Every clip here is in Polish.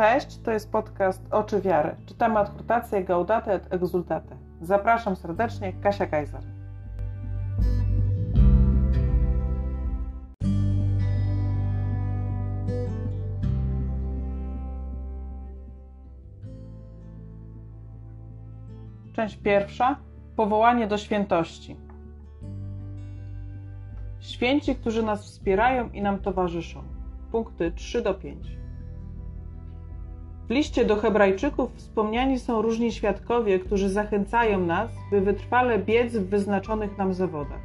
Cześć, to jest podcast Oczy Wiary. Czytamy adhortację Gaudate et Exultate. Zapraszam serdecznie, Kasia Kajzer. Część pierwsza. Powołanie do świętości. Święci, którzy nas wspierają i nam towarzyszą. Punkty 3 do 5. W liście do Hebrajczyków wspomniani są różni świadkowie, którzy zachęcają nas, by wytrwale biec w wyznaczonych nam zawodach.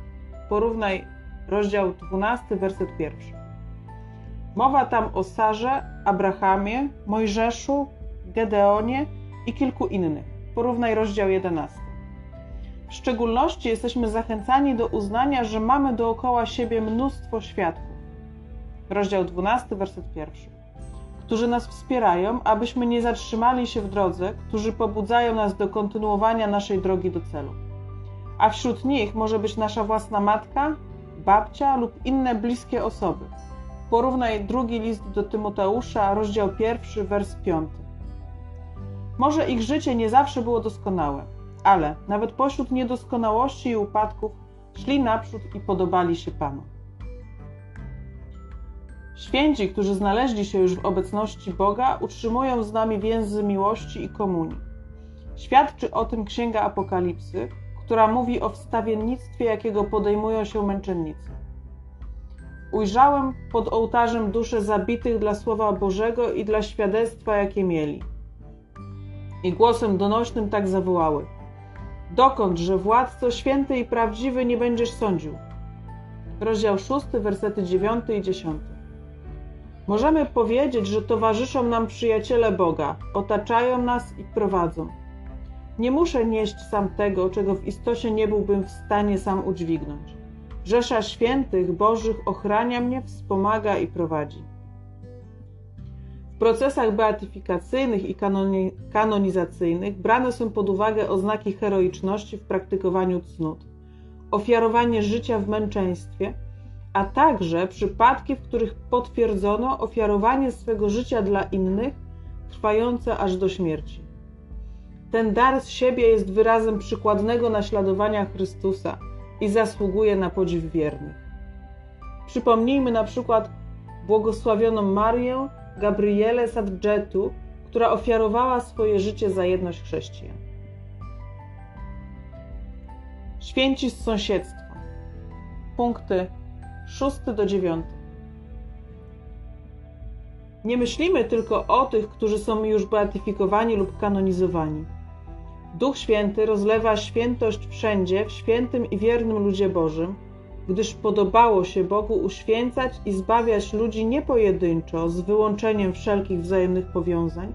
Porównaj rozdział 12, werset 1. Mowa tam o Sarze, Abrahamie, Mojżeszu, Gedeonie i kilku innych. Porównaj rozdział 11. W szczególności jesteśmy zachęcani do uznania, że mamy dookoła siebie mnóstwo świadków. Rozdział 12, werset 1. Którzy nas wspierają, abyśmy nie zatrzymali się w drodze, którzy pobudzają nas do kontynuowania naszej drogi do celu. A wśród nich może być nasza własna matka, babcia lub inne bliskie osoby. Porównaj drugi list do Tymoteusza, rozdział 1, wers 5. Może ich życie nie zawsze było doskonałe, ale nawet pośród niedoskonałości i upadków szli naprzód i podobali się Panu. Święci, którzy znaleźli się już w obecności Boga, utrzymują z nami więzy miłości i komunii. Świadczy o tym Księga Apokalipsy, która mówi o wstawiennictwie, jakiego podejmują się męczennicy. Ujrzałem pod ołtarzem dusze zabitych dla Słowa Bożego i dla świadectwa, jakie mieli. I głosem donośnym tak zawołały: Dokąd, że władco święty i prawdziwy nie będziesz sądził? Rozdział 6, versety 9 i 10. Możemy powiedzieć, że towarzyszą nam przyjaciele Boga, otaczają nas i prowadzą. Nie muszę nieść sam tego, czego w istocie nie byłbym w stanie sam udźwignąć. Rzesza świętych Bożych ochrania mnie, wspomaga i prowadzi. W procesach beatyfikacyjnych i kanoni kanonizacyjnych brane są pod uwagę oznaki heroiczności w praktykowaniu cnót, ofiarowanie życia w męczeństwie – a także przypadki, w których potwierdzono ofiarowanie swego życia dla innych, trwające aż do śmierci. Ten dar z siebie jest wyrazem przykładnego naśladowania Chrystusa i zasługuje na podziw wiernych. Przypomnijmy na przykład błogosławioną Marię Gabrielę Sadgetu, która ofiarowała swoje życie za jedność chrześcijan. Święci z sąsiedztwa. Punkty 6 do 9. Nie myślimy tylko o tych, którzy są już beatyfikowani lub kanonizowani. Duch Święty rozlewa świętość wszędzie w świętym i wiernym ludzie Bożym, gdyż podobało się Bogu uświęcać i zbawiać ludzi nie pojedynczo, z wyłączeniem wszelkich wzajemnych powiązań,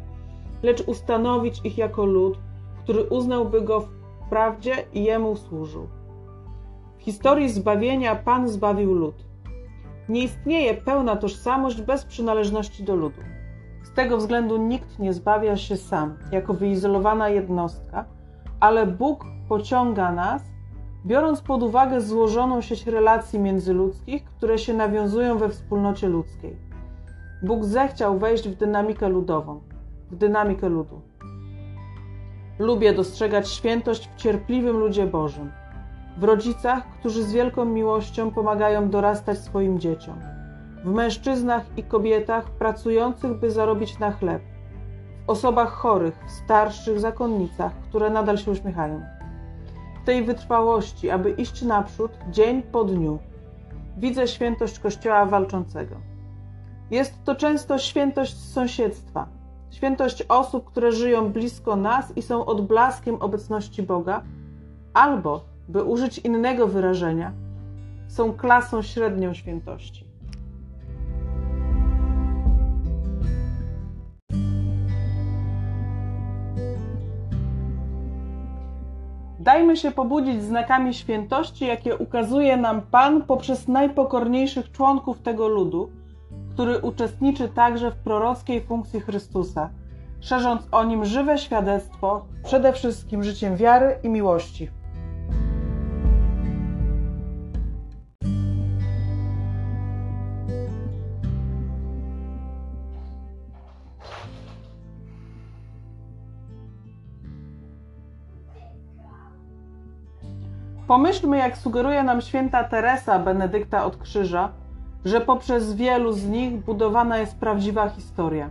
lecz ustanowić ich jako lud, który uznałby go w prawdzie i jemu służył. W historii zbawienia Pan zbawił lud. Nie istnieje pełna tożsamość bez przynależności do ludu. Z tego względu nikt nie zbawia się sam, jako wyizolowana jednostka, ale Bóg pociąga nas, biorąc pod uwagę złożoną sieć relacji międzyludzkich, które się nawiązują we wspólnocie ludzkiej. Bóg zechciał wejść w dynamikę ludową, w dynamikę ludu. Lubię dostrzegać świętość w cierpliwym ludzie Bożym w rodzicach, którzy z wielką miłością pomagają dorastać swoim dzieciom, w mężczyznach i kobietach pracujących, by zarobić na chleb, w osobach chorych, w starszych zakonnicach, które nadal się uśmiechają. W tej wytrwałości, aby iść naprzód dzień po dniu, widzę świętość Kościoła walczącego. Jest to często świętość sąsiedztwa, świętość osób, które żyją blisko nas i są odblaskiem obecności Boga, albo by użyć innego wyrażenia, są klasą średnią świętości. Dajmy się pobudzić znakami świętości, jakie ukazuje nam Pan poprzez najpokorniejszych członków tego ludu, który uczestniczy także w prorockiej funkcji Chrystusa, szerząc o nim żywe świadectwo, przede wszystkim życiem wiary i miłości. Pomyślmy, jak sugeruje nam święta Teresa Benedykta od Krzyża, że poprzez wielu z nich budowana jest prawdziwa historia.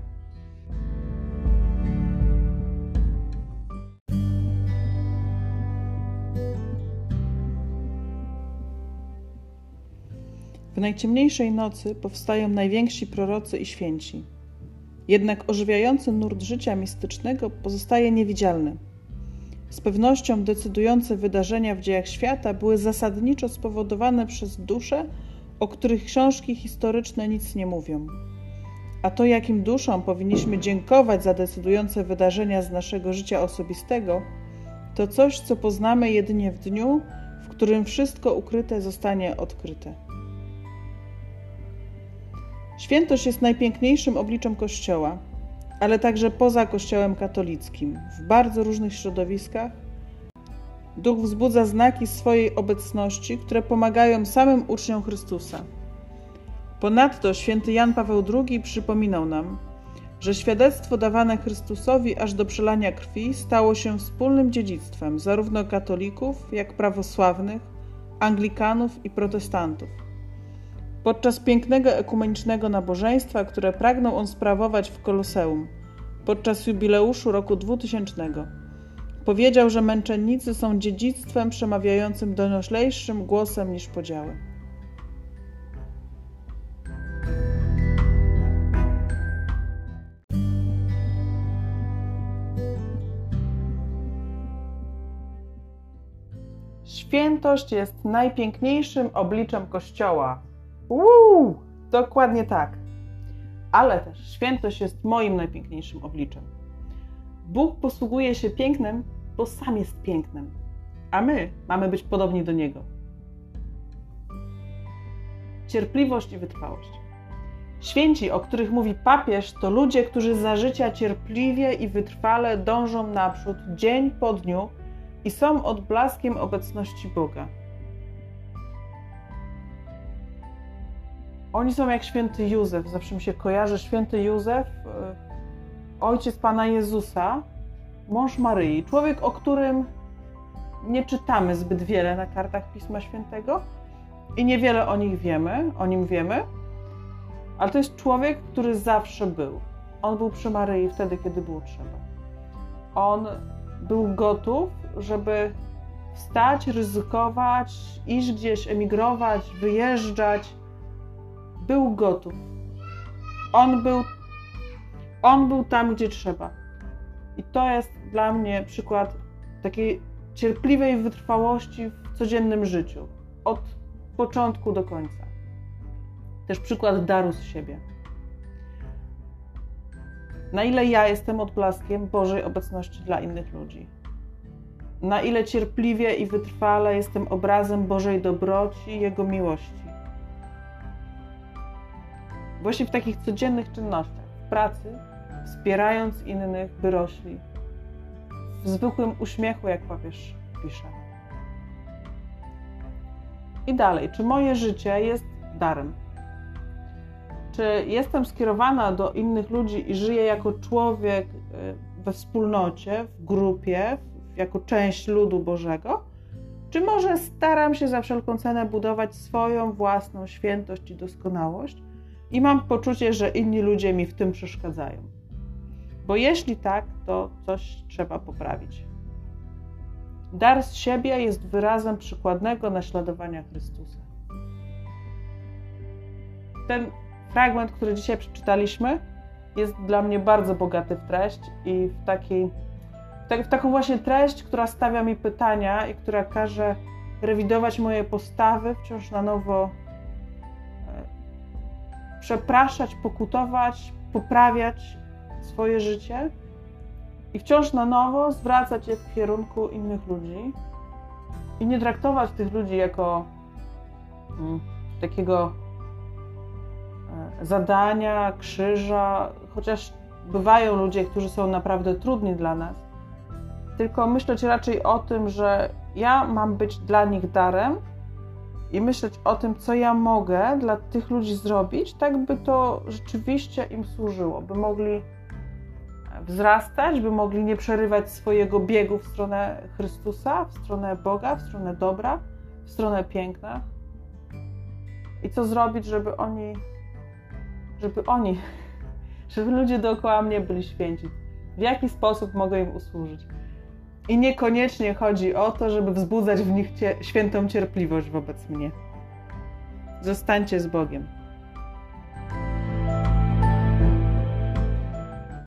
W najciemniejszej nocy powstają najwięksi prorocy i święci. Jednak ożywiający nurt życia mistycznego pozostaje niewidzialny. Z pewnością decydujące wydarzenia w dziejach świata były zasadniczo spowodowane przez dusze, o których książki historyczne nic nie mówią. A to, jakim duszom powinniśmy dziękować za decydujące wydarzenia z naszego życia osobistego, to coś, co poznamy jedynie w dniu, w którym wszystko ukryte zostanie odkryte. Świętość jest najpiękniejszym obliczem Kościoła, ale także poza Kościołem katolickim, w bardzo różnych środowiskach. Duch wzbudza znaki swojej obecności, które pomagają samym uczniom Chrystusa. Ponadto święty Jan Paweł II przypominał nam, że świadectwo dawane Chrystusowi aż do przelania krwi stało się wspólnym dziedzictwem zarówno katolików, jak prawosławnych, anglikanów i protestantów. Podczas pięknego ekumenicznego nabożeństwa, które pragnął on sprawować w Koloseum, podczas jubileuszu roku 2000, powiedział, że męczennicy są dziedzictwem przemawiającym donoślejszym głosem niż podziały. Świętość jest najpiękniejszym obliczem Kościoła, Uuu, dokładnie tak. Ale też świętość jest moim najpiękniejszym obliczem. Bóg posługuje się pięknem, bo sam jest pięknem, a my mamy być podobni do Niego. Cierpliwość i wytrwałość. Święci, o których mówi papież, to ludzie, którzy za życia cierpliwie i wytrwale dążą naprzód dzień po dniu i są odblaskiem obecności Boga. Oni są jak święty Józef. Zawsze mi się kojarzy święty Józef, e, ojciec Pana Jezusa, mąż Maryi. Człowiek, o którym nie czytamy zbyt wiele na kartach Pisma Świętego i niewiele o nich wiemy, o nim wiemy, ale to jest człowiek, który zawsze był. On był przy Maryi wtedy, kiedy było trzeba. On był gotów, żeby wstać, ryzykować, iść gdzieś, emigrować, wyjeżdżać, był gotów. On był, on był tam, gdzie trzeba. I to jest dla mnie przykład takiej cierpliwej wytrwałości w codziennym życiu. Od początku do końca. Też przykład daru z siebie. Na ile ja jestem odblaskiem Bożej obecności dla innych ludzi. Na ile cierpliwie i wytrwale jestem obrazem Bożej dobroci, Jego miłości właśnie w takich codziennych czynnościach, w pracy, wspierając innych, by rośli, w zwykłym uśmiechu, jak papież pisze. I dalej, czy moje życie jest darem? Czy jestem skierowana do innych ludzi i żyję jako człowiek y, we wspólnocie, w grupie, jako część ludu Bożego? Czy może staram się za wszelką cenę budować swoją własną świętość i doskonałość, i mam poczucie, że inni ludzie mi w tym przeszkadzają. Bo jeśli tak, to coś trzeba poprawić. Dar z siebie jest wyrazem przykładnego naśladowania Chrystusa. Ten fragment, który dzisiaj przeczytaliśmy, jest dla mnie bardzo bogaty w treść i w, takiej, w taką właśnie treść, która stawia mi pytania i która każe rewidować moje postawy, wciąż na nowo przepraszać, pokutować, poprawiać swoje życie i wciąż na nowo zwracać je w kierunku innych ludzi i nie traktować tych ludzi jako mm, takiego e, zadania, krzyża, chociaż bywają ludzie, którzy są naprawdę trudni dla nas, tylko myśleć raczej o tym, że ja mam być dla nich darem, i myśleć o tym, co ja mogę dla tych ludzi zrobić, tak by to rzeczywiście im służyło, by mogli wzrastać, by mogli nie przerywać swojego biegu w stronę Chrystusa, w stronę Boga, w stronę dobra, w stronę piękna i co zrobić, żeby oni, żeby oni, żeby ludzie dookoła mnie byli święci. W jaki sposób mogę im usłużyć. I niekoniecznie chodzi o to, żeby wzbudzać w nich cie, świętą cierpliwość wobec mnie. Zostańcie z Bogiem.